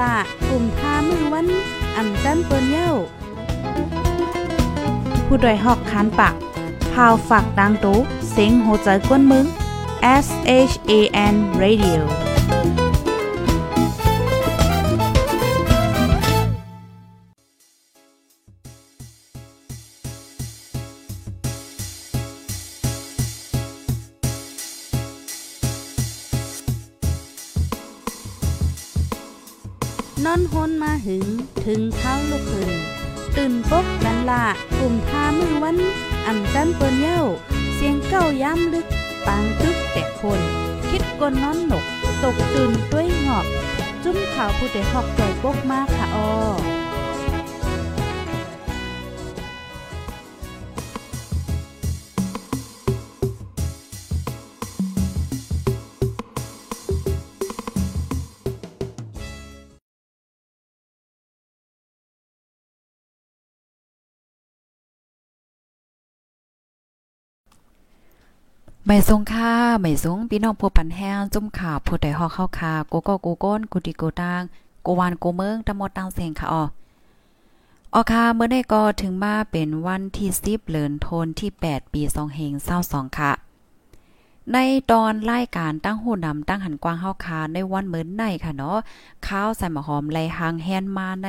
ละกลุ่มท่ามือวันอ่ำจันเปิ้นเย้า ผู้ดยหอกคานปากพาวฝากดังตู้เซ็งโหใจกวนมึง S H A N Radio อนฮนมาหึง ถึงเท้าลูกหึง ตื่นปกกันละกลุ่มท่ามือวัน อ่ำจันเปิ้นเย้า เสียงเก้าย้ำลึก ปางตึกแต่คน คิดกนนอนหนก ตกตื่นด้วยหงอบ จุ้มข่าวผู้ใดหอกใจปกมากค่ะออ ไม่ทรงค่าไม่ทรงพี่น้องผู้ปันแห้งจุ่มข่าวผู้ใดฮอกเข้าคาโกโก้กูก้นกูดิโกตังโกวานโกเมืองตะมดตังเสียงค่ะออออค่ะเมื่อได้ก็ถึงมาเป็นวันที่10เดือนธันที่ 8 ปี2เฮง22ค่ะ ในตอนรายการตั้งหูนำตั้งหันกว้างเฮาคาในวันเหมือนในค่ะเนาะข้าวใส่หมหอมไลหางแฮนมาใน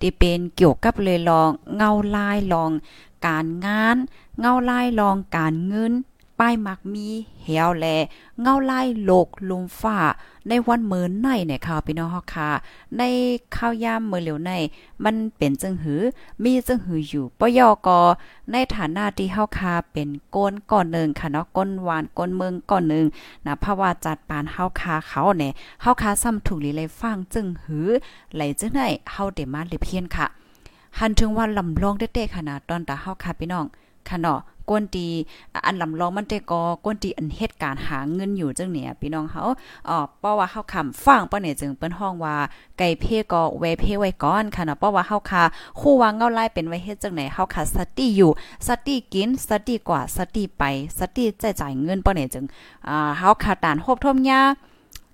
ที่เป็นเกี่ยวกับเลยลองเงาลายลอง การงาน เงาลายลองการเงิน ป้ายมักมีเหี่ยวแลเงาลายโลกลุมฟ้า ในวันเหมินในเนี่ยค่ะพี่น้องเฮาค่ะ ในข้าวยามมื้อเหลียวใน มันเป็นจังหือ มีจังหืออยู่ปยอกอในฐานะที่เฮาค่ะเป็นก้นก่อนหนึ่งค่ะเนาะก้นหวานก้นเมืองก่อนหนึ่งนะเพราะว่าจัดปานเฮาค่ะเขาเนี่ยเฮาค่ะซ้ำถูกลีเลยฟังจึงหือไหลจังได๋เฮาได้มาเลยเพียนค่ะหันถึงว่าลำลองเด้ๆขนาดตอนตาเฮาค่ะพี่น้องค่ะเนาะ กวนตีอันลำลองมันได้ก็กวนตีอันเหตุการณ์หาเงินอยู่จังเนี่ยพี่น้องเฮาอ๋อเพราะว่าเฮาคำฟังปะเนี่ยจึงเปิ้นห้องว่าไก่เพก็เวเพไว้ก่อนค่ะเนาะเพราะว่าเฮาคาคู่ว่างเงาไล่เป็นไว้เฮ็ดจังไหนเฮาคาสติอยู่สติกินสติกว่าสติไปสติจ่ายจ่ายเงินปะเนี่ยจึงอ่าเฮาคาตานโฮบทมยา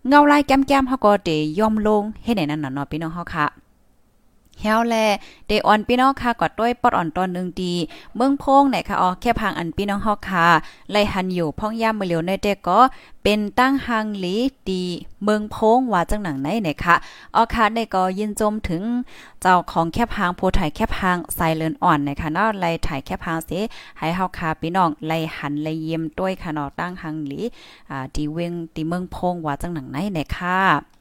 เงาไล่แก้มๆเฮาก็ได้ยอมลงเฮ็ดไหนนั่นน่ะเนาะพี่น้องเฮาค่ะ เฮาแลเดออนพี่น้องค่ะกอดด้วยปอดอ่อนตอนนึงดี เมืองพงไหนค่ะอ๋อแค่พังอันพี่น้องฮอกค่ะไล่หันอยู่พ่องย่ามมือเหลียวในเด็กก็เป็นตั้งหังหลีดีเมืองพงว่าจังหนังไหนไหนค่ะอ๋อค่ะในก็ยินจมถึงเจ้าของแค่พังโพถ่ายแค่พังไซเลนอ่อนนะคะเนาะไล่ถ่ายแค่พังสิให้เฮาค่ะพี่น้องไล่หันไล่เยี่ยมด้วยค่ะเนาะตั้งหังหลีอ่าดีเวงดีเมืองพงว่าจังหนังไหนไหนค่ะ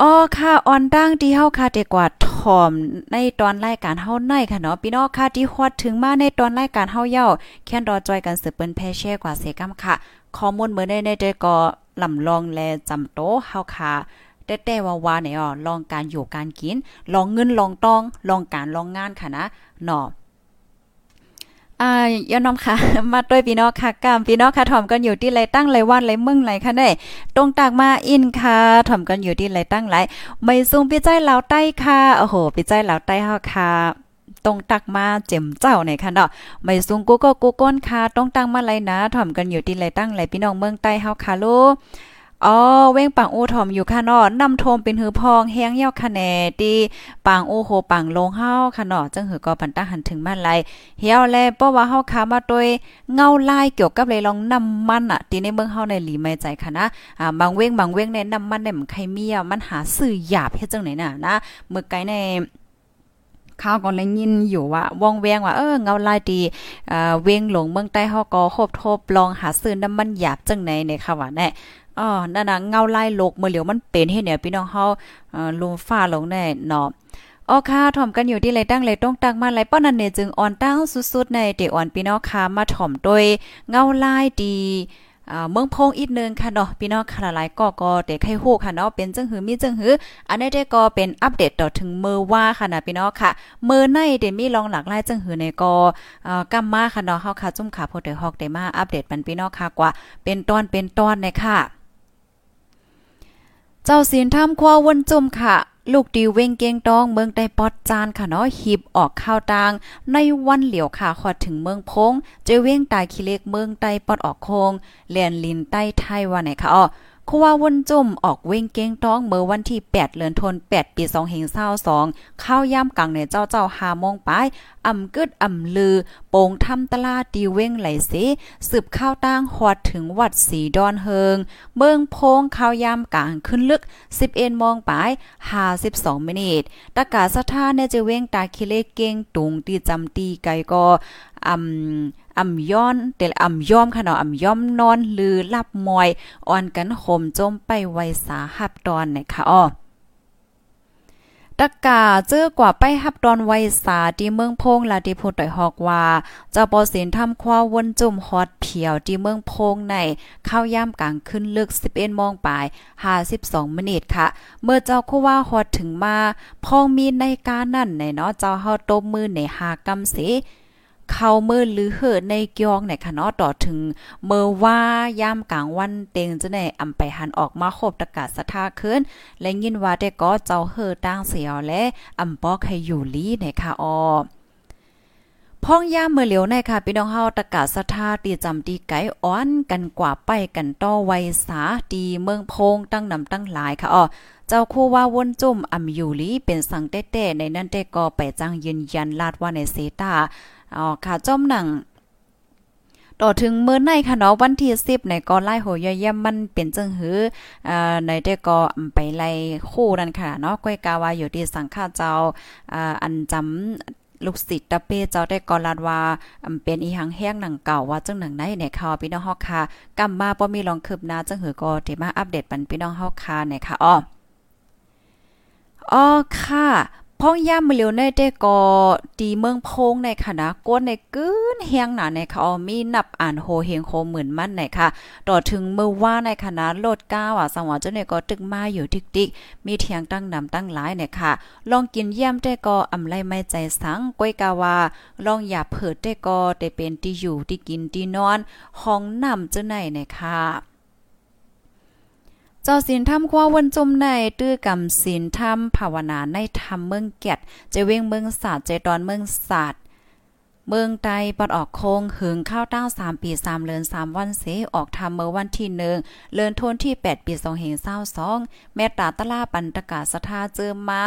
อ๋อค่ะออนดั้งที่เฮาค่ะแต่กว่าถอมในตอนรายการเฮาในค่ะเนาะพี่น้องค่ะที่ฮอดถึงมาในตอนรายการเฮาเย้าแค่นรอจอยกันสืบเปิ้นแพแช่กว่าเสกำค่ะข้อมูลเมื่อได้ในได้ก็ลำลองแลจำโตเฮาค่ะแต่แต่ว่าว่าเนี่ยอ๋อลองการอยู่การกิน ลองเงินลองต้อง ลองการลองงานค่ะนะเนาะ อ่ายอน้อมค่ะ มาด้วยพี่น้องค่ะกามพี่น้องค่ะถ่อมกันอยู่ที่ไรตั้งไรวันไรมึงไรค่ะได้ตรงตากมาอินค่ะถ่อมกันอยู่ที่ไรตั้งไรไม่ซุงพี่ใจลาใต้ค่ะโอ้โหพี่ใจลาใต้เฮาค่ะตรงตักมาเจ็มเจ้าในค่ะเนาะไม่ซุงกูก็กูก้นค่ะตรงตั้งมาไรนะถ่อมกันอยู่ที่ไรตั้งไรพี่น้องเมืองใต้เฮาค่ะลูก อ๋อเว้งปังอูถ่อมอยู่ค่ะเนาะนำโทมเป็นหือพองแฮงเย้าคะแนตีปังอูโหปังลงเฮาค่ะเนาะจังหือก็ปันตาหันถึงมาไลเฮียวแลเพราะว่าเฮาคามาโดยเงาลายเกี่ยวกับเลยลองน้ำมันอะตีในเมืองเฮาในหลีไม่ใจค่ะนะอ่าบางเว้งบางเว้งในน้ำมันในมันใครมีอะมันหาซื้อหยาบเฮ็ดจังไหนน่ะนะเมื้อไกในข้าวก็เลยยินอยู่ว่าว่องแวงว่าเออเงาลายดีอ่าเวงหลงเมืองใต้เฮาก็คบทบลองหาซื้อน้ำมันหยาบจังไหนในค่ะว่าแน่ อ๋อนั่นน่ะเงาไลายโลกเมื่อเหลียวมันเป็นเฮ็ดเนี่ยพี่น้องเฮาเอ่อลมฟ้าลงแน่เนาะอ๋อค่ะถ่อมกันอยู่ที่ไรตั้งไรต้องตั้งมาไรป้อนนั่นเนี่ยจึงอ่อนตั้งสุดๆในเดอ่อนพี่น้องค่ะมาถ่อมโดยเงาลายดีเมืองพงอีกนึงค่ะเนาะพี่น้องค่ะหลายก็ก็เด็กให้ฮู้ค่ะเนาะเป็นจังหือมีจังหือ อันนี้ได้ก็เป็นอัปเดตต่อถึงมือว่าค่ะนะพี่น้องค่ะมือในเดมีลองหลากหลายจังหือในก็กำมมาค่ะเนาะเฮาค่ะจุ่มขาโพดฮอกได้มาอัปเดตมันพี่น้องค่ะกว่าเป็นตอนเป็นตอนในค่ะ เจ้าศีลทำควาวนจุ่มค่ะ ลูกดีเว้งเกียงตองเมืองไต้ปอดจานค่ะเนาะหีบออกข้าวตาง ในวันเหลียวค่ะขอดถึงเมืองพงเจเว้งตายขี้เล็กเมืองใต้ปอดออกโคงเลียนลินใต้ไทยว่าไหนค่ะอ้อ คว่าวนจุ่มออกเว้งเก้งต้องเมื่อวันที่ 8เดือนธันวาคม8ปี2022เข้าย่ำกลางในเจ้าเจ้า5โมงปลายอำกึดอ่ำลือ โป่งทำตลาดดีเว้งไหลเสสืบข้าวตั้งหอดถึงวัดสีดอนเฮิง เมืองโพงข้าวยามกลางขึ้นลึก 11โมงปลาย52มินิทตะกาสถานเนี่ยจะเว้งตาคิเลเก่งตุงตีจำตีไกก็อ่ำ อำย้อนแต่อำย้อมค่ะเนาะอำย้อมนอนหรือลับมอยอ่อนกันข่มจมไปไวสาหับตอนนะคะอ้อตะกาเจอกว่าไปหับดอนไวสาที่เมืองพงลาที่พูดต่อยฮอกว่าเจ้าปอสินทำควาวนจุ่มฮอดเพียวที่เมืองพงในเข้าย่ามกลางขึ้นลึก11โมงปลาย52มินิทค่ะ เมื่อเจ้าคู่ว่าฮอดถึงมาพองมีในการนั่นในเนาะเจ้าเฮาตบมือในหากำเส เข้ามือหรือเหิในกยองในคะเนาะต่อถึงเมื่อว่ายามกลางวันเต็งจะได้อำไปหันออกมาโคบตะกาศสะทาขึ้น และยินว่าได้ก็เจ้าเฮอตั้งเสียวและอำปอกให้อยู่ลีในค่ะออพ้องย่ามเมื่อเหลียวในค่ะพี่น้องเฮาตะกาศสะทาตีจำตีไก่อ้อนกันกว่าไปกันต่อไวสาตีเมืองพงตั้งนำตั้งหลายค่ะอ๋อเจ้าคู่ว่าวนจุ่มอำอยู่ลีเป็นสังเต้ๆในนั้นแต่ก็ไปจังยืนยันลาดว่าในเซตา อ๋อค่ะจอมหนังต่อถึงมื้อในค่ะเนาะวันที่10ในก็ไล่โหยย่ำมันเป็นจังหืออ่าในได้ก็ไปไล่คู่นั่นค่ะเนาะก้อยกาว่าอยู่ที่สังฆาเจ้าอ่าอันจำลูกศิษย์ตะเปเจ้าได้กอลาดว่าเป็นอีหังแห้งหนังเก่าว่าจังหนังไหนเนี่ยค่ะพี่น้องเฮาค่ะกำมาบ่มีลองคืบหน้าจังหือก็ที่มาอัปเดตปันพี่น้องเฮาค่ะเนี่ยค่ะอ้ออ๋อค่ะ พ้องย่ามมือเลียวในได้ก็ตีเมืองพงในค่ะนะก้นในกึ้นเฮียงหนาในค่ะมีนับอ่านโฮเฮงโคเหมือนมั่นในค่ะต่อถึงเมื่อว่าในคณะโลดก้าวอะสังวรเจ้าเนี่ยก็ตึกมาอยู่ทิกๆมีเทียงตั้งนำตั้งหลายเนี่ยค่ะ ลองกินเยี่ยมได้ก็อำไลไม่ใจสังก้อยกาวาลองอย่าเผิดได้ก็ได้เป็นที่อยู่ที่กินที่นอนห้องนำเจ้าไหนเนี่ยค่ะ จ้าศีลธรรมควาวันจมในตื้อกำศีลธรรมภาวนาในธรรมเมืองเกียดจะเว้งเมืองศาสตร์ใจตอนเมืองศาสตร์ เมืองไตปอดออกโคงหึงข้าวต้าสามปีสามเลือนสามวันเสออกทำเมื่อวันที่หนึ่งเลือนทนที่แปดปีสองเหงเศร้าสองแม่ตาตะลาปันตะกาสทาเจอมา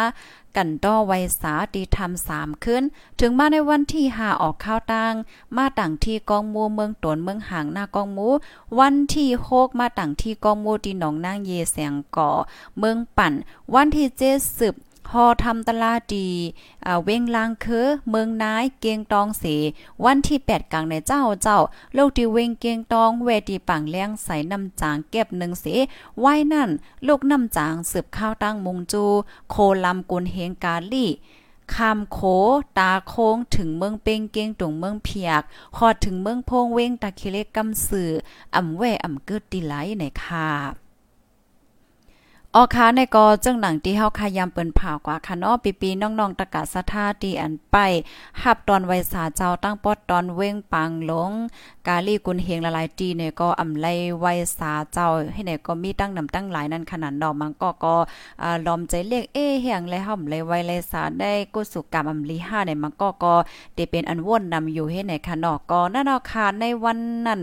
กันต้อไวสาดีทำสามขึ้น ถึงมาในวันที่หาออกข้าวตังมาต่างที่กองมูเมืองตนเมืองหางหน้ากองมู วันที่โคกมาต่างที่กองมูที่หนองนางเยแสงก่อ เมืองปั่น วันที่เจ็ดสิบ ฮอทำตลาดีเว้งลางคือเมืองนายเกียงตองสีวันที่ 8กลางในเจ้าเจ้าโลกที่เวงเกียงตองเวทีปังเลียงใส่น้ำจางเก็บหนึ่งสีไว้นั่นลูกน้ำจางสืบข้าวตั้งมุงจู โคลำกุนเฮงกาลี่คำโค ตาโค้งถึงเมืองเป้งเก้งตุงเมืองเพียกขอถึงเมืองพงเว้งตะคิเลกกำสื่ออำแว่อ่ำเกิดดีไหลในค่ะ ออค้าในกอจึงหนังที่เฮาขายามเปิ้นผ่ากว่าค่ะเนาะปีๆน้องๆตะกะสะทาที่อันไปหับตอนไวสาเจ้าตั้งปอดตอนเว้งปังหลง กาลีกุนเฮงละลายตีเนี่ยก็อำไลไวสาเจ้าให้เนี่ยก็มีตั้งนำตั้งหลายนั่นขนาดดอกมังก็ก็อ่าลอมใจเรียกเอเฮียงและห่อมเลยไวเลยสาได้กุสุกรรมอำลี5เนี่ยมันก็ก็ได้เป็นอันว่นนำอยู่ให้ในค่ะเนาะก็นั่นเนาะค่ะในวันนั้น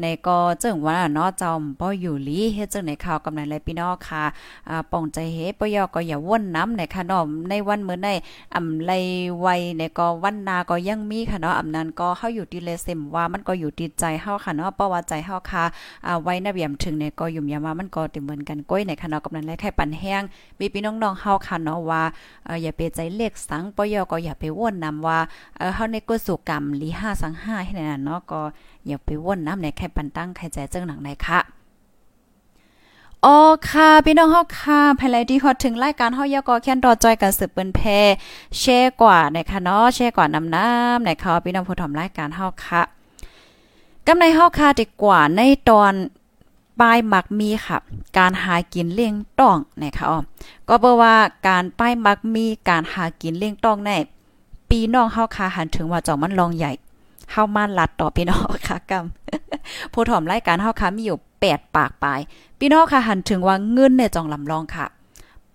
ในก็จึงว่าเนาะเจ้าบ่อยู่ลีเฮ็ดจังในข่าวกำนันและพี่น้องค่ะอ่าป้องใจเฮปยอก็อย่าว่นน้ำในค่ะเนาะในวันมื้อในอำไลไวในก็วันนาก็ยังมีค่ะเนาะอำนั้นก็เฮาอยู่ที่เลเซมว่ามันก็อยู่ที่ใจเฮาค่ะเนาะเพราะว่าใจเฮาค่ะอ่าไว้นะเบียมถึงเนี่ยก็ยุ่มยามามันก็ติเหมือนกันก้อยในค่ะเนาะกำนันและแค่ปันแห้งมีพี่น้องๆเฮาค่ะเนาะว่าเอ่ออย่าไปใจเล็กสังปยอก็อย่าไปว่นนำว่าเอ่อเฮาในกุศลกรรมลี5สัง5ให้นั่นเนาะก็อย่าไปว่นน้ำในแค่ปันตั้งใครใจเจ้งหนังในค่ะ อ๋อค่ะพี่น้องเฮาค่ะภายไลที่ฮอดถึงรายการเฮายก็แค่นรอจอยกันสืบเปิ้นแพแชร์กว่านะคะเนาะแชร์กว่านำน้ำนะคะพี่น้องผู้ทำรายการเฮาค่ะกำในเฮาค่ะดีกว่าในตอนป้ายมักมีค่ะ การหากินเลี้ยงต้องนะคะอ๋อก็เปว่าการป้ายมักมีการหากินเลี้ยงต้องแน่ปีน้องเฮาค่ะหันถึงว่าจองมันลองใหญ่เฮามาลัดต่อพี่น้องค่ะกำผู้ถ่อมรายการเฮาค่ะมีอยู่ 8 ปากปลายพี่น้องค่ะหันถึงว่าเงินในจองลำลองค่ะ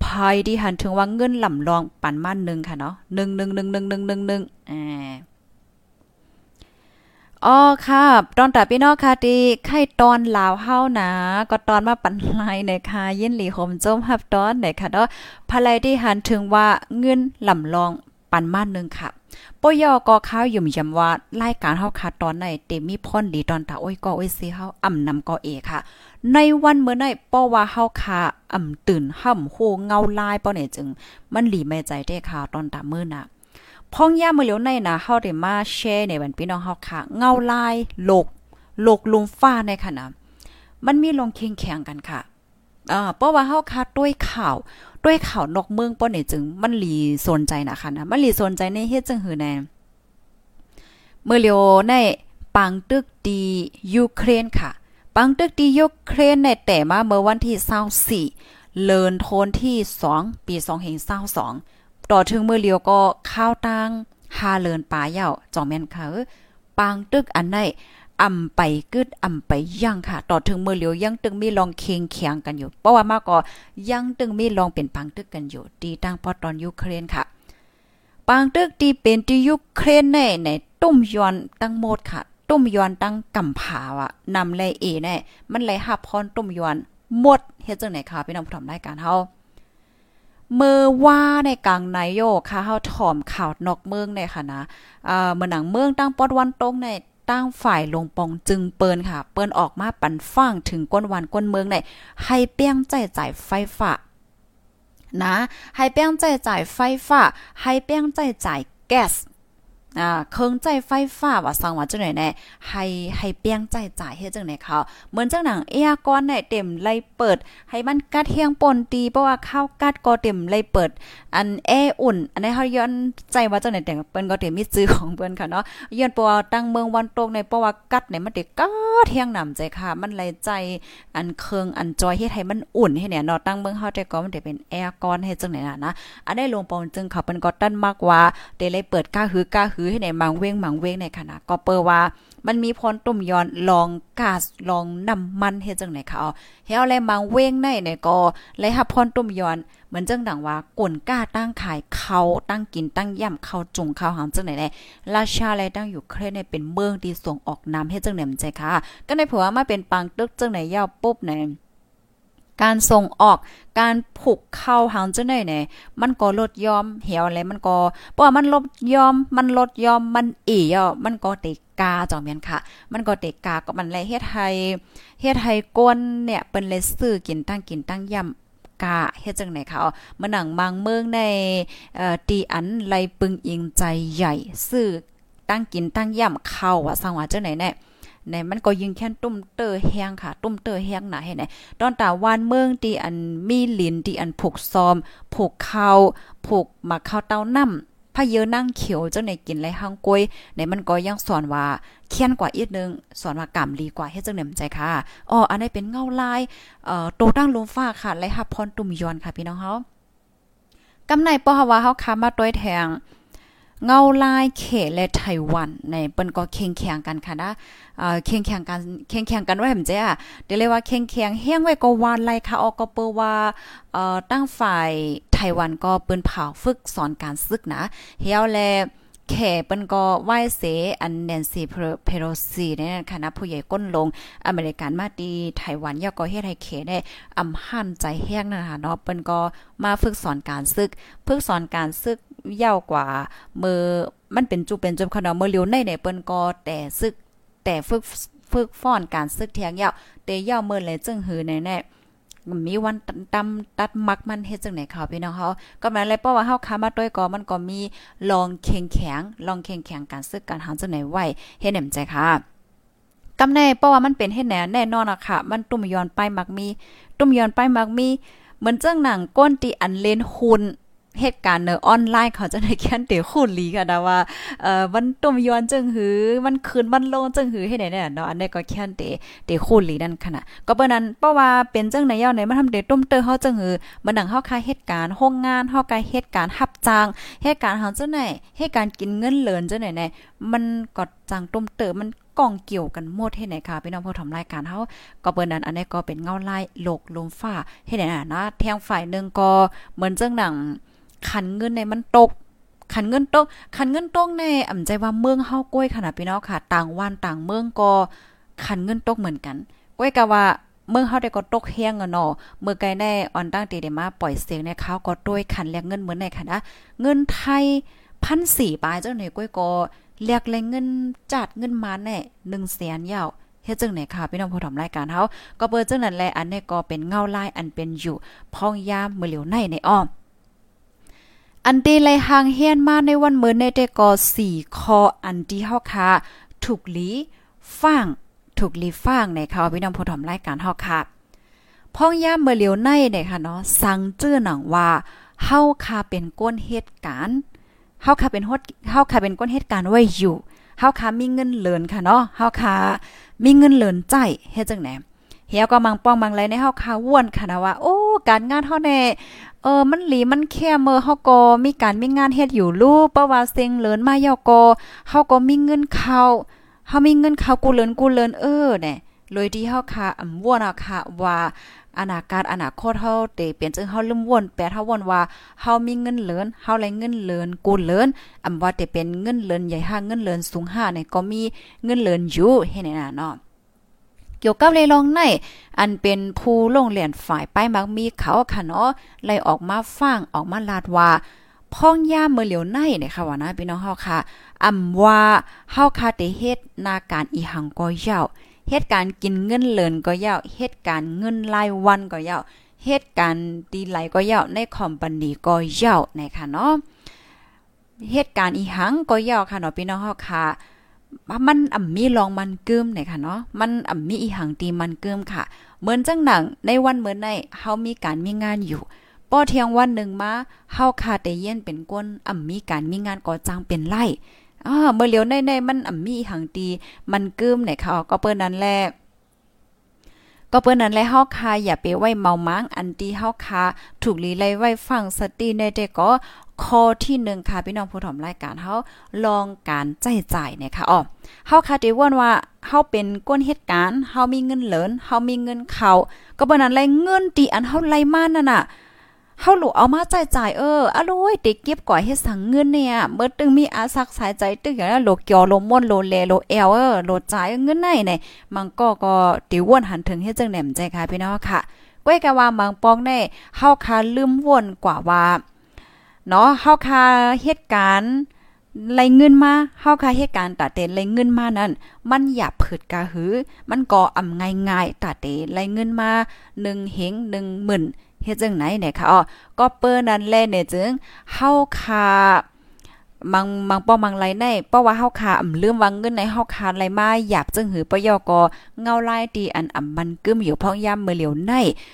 ภายที่หันถึงว่าเงินลำลองปันมาหนึ่งค่ะเนาะหนึ่งหนึ่งหนึ่งหนึ่งหนึ่งหนึ่งหนึ่งอ่าอ๋อค่ะตอนตาพี่น้องค่ะทีไข่ตอนลาวเฮานะ ก็ตอนมาปันลายในค่ะยินหลีหมจมฮับตอนในค่ะเนาะภายที่หันถึงว่าเงินลำลองปันมานึงค่ะ ปอยอก็ข้าวยุ่มยำว่ารายการเฮาค่ะตอนไหนเต็มมีพรดีตอนตาโอ้ยก็โอ้ยสิเฮาอ่ำนำก็เอค่ะ ในวันเมื่อไหนป้อว่าเฮาค่ะอ่ำตื่นห่ำโหเงาลายป้อเนี่ยจึง มันหลีไม่ใจได้ค่ะตอนตามื้อน่ะพ้องย่ามือเหลียวในน่ะเฮาได้มาแชร์ในวันพี่น้องเฮาค่ะ เงาลายโลกโลกลุมฟ้าในค่ะนะมันมีลงเคียงแข่งกันค่ะอ่าเพราะว่าเฮาค่ะด้วยข่าว ด้วยข่าวนอกเมืองป้อเนี่ยจึงมันหลีสนใจนะคะนะมันหลีสนใจในเฮ็ดจังหือแน่เมื่อเลียวในปังตึกดียูเครนค่ะ ปังตึกดียูเครนในแต่มาเมื่อวันที่24เลินโทนที่ 2 ปี2022ต่อถึงเมือเลียวก็ข้าวตังหาเลินป่าเย่าจอมแม่นค่ะปางตึกอันไหน อำไปกึดอำไปย่างค่ะ ต่อถึงมือเหลียวยังตึงมีลองเคียงเคียงกันอยู่ เพราะว่ามาก็ยังตึงมีลองเป็นปังตึกกันอยู่ตีตั้งพอตอนยูเครนค่ะ ปังตึกที่เป็นที่ยูเครนในในตุ้มยอนตั้งหมดค่ะตุ้มยอนตั้งกำผาวะนำเลเอแน่มันเลหับพรตุ้มยอนหมดเฮ็ดจังไหนค่ะพี่น้องผู้ทำรายการเฮาเมื่อว่าในกลางนายโยค่ะเฮาถ่อมข่าวนอกเมืองในค่ะนะเอ่อเมืองหนังเมืองตั้งปอดวันตรงใน ตั้งฝ่ายลงปองจึงเปิ้นค่ะ เปิ้นออกมาปันฟังถึงก้นวันก้นเมืองในให้เปี้ยงใจจ่ายไฟฟ้านะให้เปี้ยงใจจ่ายไฟฟ้าให้เปี้ยงใจจ่ายแก๊ส อ่าเครื่องใจไฟฟ้าว่าสังว่าจังไหนแน่ให้ให้เปียงใจจ่ายเฮ็ดจังไหนเขาเหมือนจังหนังเอียก้อนไหนเต็มไลเปิด ให้มันกัดเฮียงปนตีเพราะว่าข้าวกัดก็เต็มไลเปิด อันแออุ่น อันนี้เฮาย้อนใจว่าจังไหนแต่เปิ้นก็เต็มมีซื้อของเปิ้นค่ะเนาะย้อนเพราะว่าตั้งเมืองวันตกในเพราะว่ากัดเนี่ยมันเด็กกัดเฮียงหนำใจค่ะ มันไล่ใจอันเครื่องอันจอยเฮ็ดให้มันอุ่นให้เนี่ยเนาะตั้งเมืองเฮาแต่ก็มันได้เป็นแอร์ก้อนเฮ็ดจังไหนน่ะนะอันนี้ลงปองจึงเขาเปิ้นก็ตั้นมากว่าได้เลยเปิดก้าหือก้าหอให้ในมังเว้งมังเว้งในขณะก็เปิว่า มันมีพรตุ่มย้อนลองกาสลองน้ำมันเฮ็ดจังไหนคะเอาเฮาแลมังเว้งในเนี่ยก็เลยรับพรตุ่มย้อนเหมือนจังดังว่าก่นกล้าตั้งขายเขาตั้งกินตั้งย่ำเขาจุงเขาหางจังไหนแน่ราชาและตั้งอยู่เครนเป็นเมืองที่ส่งออกน้ำเฮ็ดจังไหนมันใจค่ะก็ในผัวมาเป็นปังตึกจังไหนยาวปุ๊บเนี่ย การส่งออกการผูกเข้าหางจังได๋เนี่ยมันก็ลดยอมเหี่ยวแล้วมันก็เพราะมันลดยอมมันลดยอมมันอีอะมันก็เตกาจอมแม่นค่ะ มันก็เตกาก็มันเลยเฮ็ดให้เฮ็ดให้ก้นเนี่ยเปิ้นเลยซื้อกินตั้งกินตั้งย่ำกาเฮ็ดจังไหนคะมาหนังบางเมืองในเอ่อตีอันไลปึงอิงใจใหญ่ซื้อตั้งกินตั้งย่ำเข้าว่าสังว่าจังไหนแน่ ในมันก็ยิงแค่ตุ้มเตอแห้งค่ะ ตุ้มเตอแห้งหนาให้ไหนตอนตาวานเมืองที่อันมีลินที่อันผูกซอม ผูกข้าวผูกหมักข้าวเต้าน้ำพะเยอนั่งเขียวเจ้าในกินไรห้างกล้วยในมันก็ยังสอนว่าเคียนกว่าอีกนึงสอนว่ากำลีกว่าเฮ็ดจังเหนมใจค่ะอ๋ออันนี้เป็นเงาลายเอ่อโตตั้งลมฟ้าค่ะไรฮับพรตุ่มยอนค่ะพี่น้องเฮากำในป้อว่าเฮาคามาต้วยแทง เงาลายเขและไต้หวันในเปิ้นก็เคียงแข่งกันค่ะนะเอ่อเคียงแข่งกันเคียงแข่งกันไว้หั่นจ้ะเดี๋ยวเรียกว่าเคียงแข่งเฮียงไว้ก็วานไลค่ะออกก็เปิ้ว่าเอ่อตั้งฝ่ายไต้หวันก็เปิ้นเผาฝึกสอนการศึกนะเฮียวแล แขเปิ้นก็ไหว้เสอันแนนซีเพโรซีเนี่ยคณะผู้ใหญ่ก้นลงอเมริกันมาดีไต้หวันย่อก็เฮ็ดให้เขได้อำหันใจแห้งนะคะเนาะเปิ้นก็มาฝึกสอนการศึกฝึกสอนการศึกยาวกว่ามือมันเป็นจุเป็นจุขนาดเมื่อเลียวในเนี่ยเปิ้นก็แต่ซึกแต่ฝึกฝึกฟ้อนการซึกเทียงยาวแต่ยาวเมื่อเลยจึงหือแน่ๆ มีวันตำตัดมักมันเฮ็ดจังไหนค่ะพี่น้องเฮาก็แม่นเลยเพราะว่าเฮาค้ามาด้วยก็มันก็มีลองเข่งแข็งลองเข่งแข็งการซึกการหาจังไหนไว้เฮ็ดแหนมใจค่ะกำแน่เพราะว่ามันเป็นเฮ็ดแหนแน่นอนอะค่ะ มันตุ้มย้อนไปมักมี ตุ้มย้อนไปมักมี เหมือนจังหนังก้นตีอันเลนหุ่น เหตุการณ์เนอออนไลน์เขาจะได้แค่นเตคู่ลีค่ะนะว่าเอ่อมันตุ่มยอนจึงหือมันคืนมันลงจึงหือให้ไหนเนี่ยเนาะอันนี้ก็แค่นเตเตคู่ลีนั่นขนาดก็เปิ้นนั้นเพราะว่าเป็นจังไหนย่อไหนมาทำเตตุ้มเตอเฮาจึงหือมันดังเฮาคาเหตุการณ์โรงงานเฮาคาเหตุการณ์รับจ้างเหตุการณ์เฮาจังไหนเหตุการณ์กินเงินเหลินจังไหนเนี่ยมันก็จังตุ้มเตอมันกองเกี่ยวกันหมดให้ไหนค่ะพี่น้องผู้ทำรายการเฮาก็เปิ้นนั้นอันนี้ก็เป็นเงาไลายโลกลมฟ้าให้ไหนนะแทงฝ่ายนึงก็เหมือนจังหนัง ขันเงินในมันตกคันเงินตกคันเงินตกในอ่ำใจว่าเมืองเฮาก้อยขนาดพี่น้องค่ะ ต่างวันต่างเมืองก็คันเงินตกเหมือนกันก้อยกะว่าเมืองเฮาได้ก็ตกแห้งอะเนาะเมื่อไกลได้ออนตั้งตีได้มาปล่อยเสียงในเขาก็ด้วยคันแลกเงินเหมือนในค่ะนะเงินไทยพันสี่ปลายเจ้าหน่อยก้อยก็เรียกแรงเงินจัดเงินมาแน่1แสนยาวเฮ็ดจังไหนค่ะพี่น้องผู้ทำรายการเฮาก็เปิดจังนั้นแหละอันนี้ก็เป็นเงาลายอันเป็นอยู่พองยามเมื่อเหลียวในในอ้อม อันตีไลหางเฮียนมาในวันเมื่อในแต่ก็4คออันที่เฮาค่ะถูกลีฟังถูกลีฟังในค่ะพี่น้องผู้ทำรายการเฮาค่ะพองย่ามเมื่อเหลียวในเนี่ยค่ะเนาะสั่งจื้อหนังว่าเฮาค่ะเป็นก้นเหตุการณ์เฮาค่ะเป็นฮดเฮาค่ะเป็นก้นเหตุการณ์ไว้อยู่เฮาค่ะมีเงินเหลือนค่ะเนาะเฮาค่ะมีเงินเหลือนใจเฮ็ดจังไหน เฮียก็มังป้องมังไรในเฮาค่ะว่วนค่ะนะว่าโอ้การงานเฮาแน่เออมันหลีมันแค่เมื่อเฮาก็มีการมีงานเฮ็ดอยู่ลูกเพราะว่าเซ็งเลือนมาเยาก็เฮาก็มีเงินเข้าเฮามีเงินเข้ากูเลือนกูเลือนเออแน่เลยที่เฮาค่ะอำว่วนอะค่ะว่าอนาคตอนาคตเฮาเตเปลี่ยนจึงเฮาลืมวนแปลเฮาวนว่าเฮามีเงินเหลินเฮาไรเงินเหลินกูเหลินอำว่าเตเป็นเงินเหลินใหญ่ห้าเงินเหลินสูงห้าเนี่ยก็มีเงินเหลินอยู่เฮ็ดน่เนาะ เกี่ยวกับเลยลองในอันเป็นผู้ลงเหรียนฝ่ายป้ายมักมีเขาค่ะเนาะไล่ออกมาฟังออกมาลาดว่าพ่องย่าเมื่อเหลียวในเนี่ยค่ะว่านะพี่น้องเฮาค่ะอำว่าเฮาคาเตเฮ็ดนาการอีหังก็ยาวเหตุการกินเงินเหลินก็ยาวเหตุการเงินรายวันก็ยาวเหตุการณ์ดีไหลก็ยาวในคอมพานีก็ยาวนะคะเนาะเหตุการณ์อีหังก็ยาวค่ะเนาะพี่น้องเฮาค่ะ มันอ่ำมีลองมันกึมเนี่ยค่ะเนาะมันอ่ำมีอีหังตีมันกึมค่ะ เหมือนจังหนังในวันเหมือนในเฮามีการมีงานอยู่ป้อเที่ยงวันหนึ่งมาเฮาคาแต่เย็นเป็นก้นอ่ำมีการมีงานก่อจ้างเป็นไร่อ่าเมื่อเหลียวในในมันอ่ำมีหังตีมันกึมเนี่ยค่ะก็เปิ้นนั้นแหละก็เปิ้นนั้นแลเฮาคาอย่าไปไว้เมามังอันที่เฮาคาถูกลีไลไว้ฟังสติในแต่ก็ ข้อที่1ค่ะพี่น้องผู้ถมรายการเฮาลองการใจจ่ายเนี่ยค่ะอ๋อเฮาคาดว่นว่าเฮาเป็นก้นเหตุการณ์เฮามีเงินเหลินเฮามีเงินเขาก็เปิ้นนั้นแลเงินตีอันเฮาไล่มานั่นน่ะเฮาหลูเอามาจ่ายจ่ายเอออร่อยติเก็บก่อยเฮ็ดสังเงินเนี่ยเมื่อตึงมีอาซักสายใจตึงอย่างนั้นโลเกียวลม่อนโลเลโลเอลเออโลจ่ายเงินไหนเนี่ยมันก็ก็ติวนหันถึงเฮ็ดจังแหนมใจค่ะพี่น้องค่ะก้อยกะว่ามังปองแน่เฮาคาลืมวนกว่าว่า เนาะเฮาคาเหตุการณ์ไรเงินมาเฮาคาเหตุการณ์ตาเตนไรเงินมานั้น มันหยาบผืดกะหือ มันก่อำง่ายๆตาเตไรเงินมา1เฮง1หมื่นเฮ็ดจังไหนเนี่ยค่ะอ๋อก็เปิ้นนั้นแลเนี่ยจึงเฮาคา มังมังป้อมังไรในเพราะว่าเฮาคาอำลืมวางเงินในเฮาคาไรมาหยาบจึงหือปยอกอเงาลายตีอันอำมันกึมอยู่พ้องยามมื้อเหลียวใน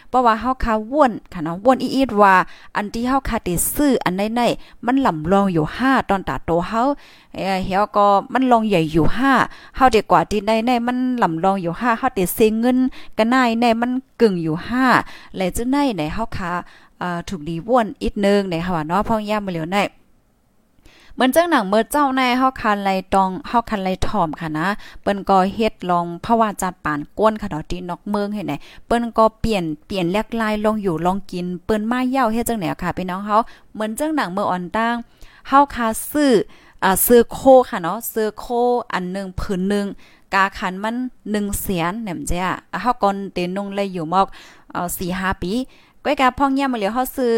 เพราะว่าเฮาคาว่นค่ะเนาะว่นอีดว่า อันที่เฮาคาติซื้ออันในๆมันลำลองอยู่5ตอนตาโตเฮาเอ่อเฮียก็มันลองใหญ่อยู่5เฮาดีกว่าที่ในๆมันลำลองอยู่5เฮาติเซเงินกันนในมันกึ่งอยู่5และจึงในในเฮาคาอ่าถูกดีว่นอีกนึงในค่ะว่าเนาะพ้องยามมื้อเหลียวในเห มือนจังหนังเมื่อเจ้าในเฮาคันไลตองเฮาคันไลถ่อมค่ะนะเปิ้นก็เฮ็ดลองภาวะจัดปานก้นค่ะดอกที่นอกเมืองเฮ็ดไหนเปิ้นก็เปลี่ยนเปลี่ยนแลกลายลองอยู่ลองกินเปิ้นมาเย้าเฮ็ดจังไหนค่ะพี่น้องเฮาเหมือนจังหนังเมื่ออ่อนตั้งเฮาคาซื้ออ่าซื้อโคค่ะเนาะซื้อโคอันนึงผืนนึงกาขันมัน1แสนแหนมจ้ะเฮาก่อนเตนงเลยอยู่มอกเอ่อ4-5ปีก้อยกาพ่องย่มาเหลียวเฮาซื้อ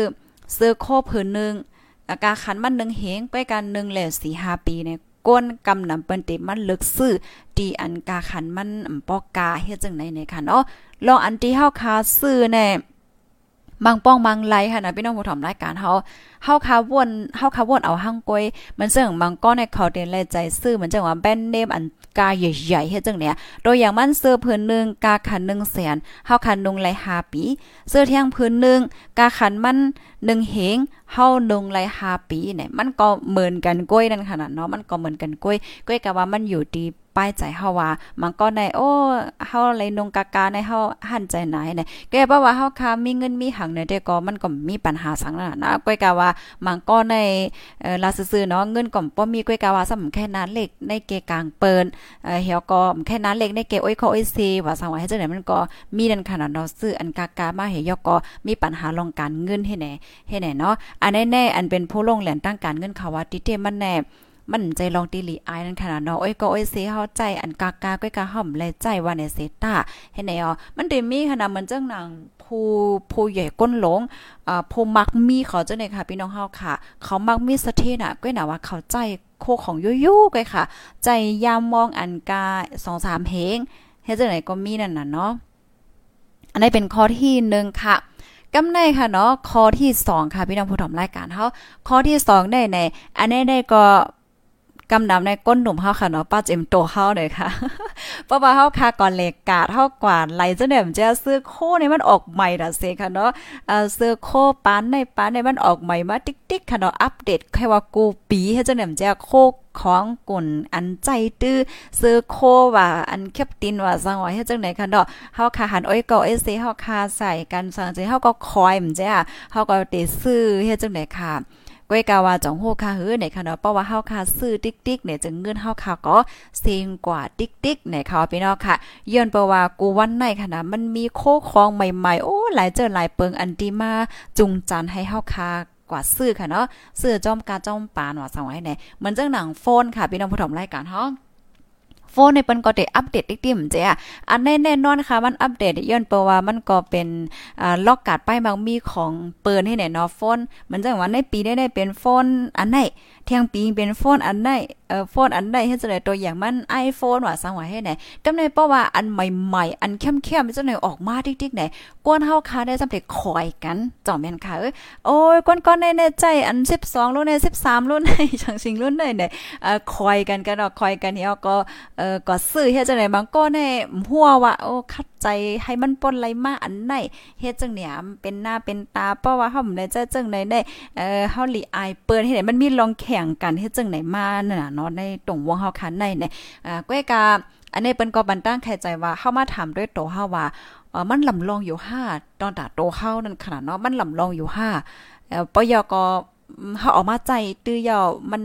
ซื้อโคผืนนึง การขันมันหนึ่งเหงไปกันหนึ่งแหล่สี่ห้าปีเนี่ยก้นกำนำเปิ้นติมันเลึกซื่อตีอันกาขันมันปอกกาเฮ็ดจังไหนในค่ะเนาะลองอันที่เฮาคาซื้อแน่บางป้องบางไลค่ะนะพี่น้องผู้ถมรายการเฮาเฮาคาวนเฮาคาวนเอาหั่งกวยมันซึ่องบางก้อนในเขาเดนแลใจซื้อเหมือนจังว่าแบนเนมอัน กาใหญ่ๆเฮ็ดจังเนี่ยโดยอย่างมันเสื้อพื้นนึงกาขัน1แสนเฮาขันนุงไล5ปี เสื้อเที่ยงพื้นนึงกาขันมัน1เหงเฮานุงไล5ปีเนี่ยมันก็เหมือนกันกล้วยนั่นขนาดเนาะมันก็เหมือนกันกล้วยกล้วยก็ว่ามันอยู่ที่ ป้ายใจเฮาว่ามันก็ในโอ้เฮาเลยนงกากาในเฮาหันใจไหนเนี่ยแกบ่ว่าเฮาคามีเงินมีหังเนี่ยแต่ก็มันก็มีปัญหาสังนั้นนะก้อยกาว่ามันก็ในเอ่อลาซื่อๆเนาะเงินก็บ่มีก้อยกาว่าสำแค่นั้นเล็กในเกกลางเปิ้นเอ่อเฮียก็แค่นั้นเล็กในเกโอ้ยเขาโอ้ยซีว่าสังว่าให้จังได๋มันก็มีดันขนาดเนาะซื้ออันกากามาเฮียก็มีปัญหาลองการเงินให้แน่ให้แน่เนาะอันแน่ๆอันเป็นผู้ลงแหลนตั้งการเงินเขาว่าติเตมันแน่ มันใจลองตีหลีอายนั่นขนาดเนาะโอ้ยก็โอ้ยเสียเฮาใจอันกากาก้อยกาห่อมเลยใจว่าในเซตาให้ไหนอ๋อมันได้มีขนาดมันจังหนังผู้ผู้ใหญ่ก้นหลงอ่าผู้มักมีเขาจังได๋ค่ะ พี่น้องเฮาค่ะ เขามักมีสถิน่ะก้อยน่ะว่าเขาใจโคของยู่ๆก้อยค่ะ ใจยามมองอันกา2-3เพลงเฮ็ดจังได๋ก็มีนั่นน่ะเนาะอันนี้เป็นข้อที่1ค่ะกำในค่ะเนาะข้อที่ 2 ค่ะ พี่น้องผู้ชมรายการเฮาข้อที่ 2 ได้ใน อันนี้ได้ก็ กำนำในก้นหนุ่มเฮาค่ะเนาะป้าเจมโตเฮาเลยค่ะเพราะว่าเฮาค่ะก่อนเลกกาดเฮากว่าไหลจังได๋มันจะซื้อโคนี่มันออกใหม่ดะเซค่ะเนาะเอ่อซื้อโคปานในปานในมันออกใหม่มาติ๊กๆค่ะเนาะอัปเดตแค่ว่ากูปีเฮ็ดจังได๋มันจะโคของกุ่นอันใจตื้อซื้อโคว่าอันแคปตินว่าสังว่าเฮ็ดจังได๋ค่ะเนาะเฮาค่ะหันอ้อยก็เอเซเฮาค่ะใส่กันสังสิเฮาก็คอยมันจ้ะเฮาก็ได้ซื้อเฮ็ดจังได๋ค่ะ ก้อยกาวาจองโฮคาเฮือในค่ะเนาะเพราะว่าเฮาค่ะซื้อติ๊กๆเนี่ยจึงเงินเฮาค่ะก็เซงกว่าติ๊กๆในค่ะพี่น้องค่ะย้อนเพราะว่ากูวันไหนค่ะนะมันมีโคของใหม่ๆโอ้หลายเจอหลายเปิงอันดีมาจุงจันให้เฮาคากว่าซื้อค่ะเนาะซื้อจอมกาจอมปานว่าสังไว้ไหนเหมือนเจ้าหนังโฟนค่ะพี่น้องผู้ชมรายการเฮา โฟนในเปิ้นก็ได้อัปเดตติ๊กๆมจ้ะอันแน่แนอนค่ะมันอัปเดตย้อนเปว่ามันก็เป็นอ่าล็อกการ์ดป้ายบางมีของเปิ้นให้แน่เนาะโฟนมันจังว่าในปีได้ได้เป็นโฟนอันไหน เที่ยงปีเป็นโฟนอันไหนเอ่อโฟนอันใดเฮ็ดจังได๋ตัวอย่างมัน iPhone ว่าสังว่าให้ไหนกำในเพราะว่าอันใหม่ๆ อันเข้มๆจังได๋ออกมาติ๊กๆไหนกวนเฮาค่ะได้สำเร็จคอยกันจ่อแม่นค่ะเอ้ยโอ้ยก้อนๆในใจอัน 12รุ่นใน13รุ่นในจังสิงรุ่นในไหนเอ่อคอยกันกันเนาะคอยกันเฮาก็เอ่อก็ซื้อเฮ็ดจังได๋บางก็ในหัวว่าโอ้คัดใจให้มันปนไหลมาอันไหนเฮ็ดจังเนี่ยเป็นหน้าเป็นตาเพราะว่าเฮาบ่ได้ใจจังได๋ได้เอ่อเฮาหลีอายเปิ้นเฮ็ดให้มันมีลองแงกันเฮ็ดจังไหนมาน่ะเนาะในตรงวงเฮาคันในเนี่ยอ่าก้วยกาอันนี้เปิ้นก็บันตั้งแค่ใจว่าเฮามาถามด้วยตัวเฮาว่าเออมันลำลองอยู่5ตอนตาโตเฮานั่นขนาดเนาะมันลำลองอยู่5เอ่อปยก็ เฮาออกมาใจตื้อยาวมัน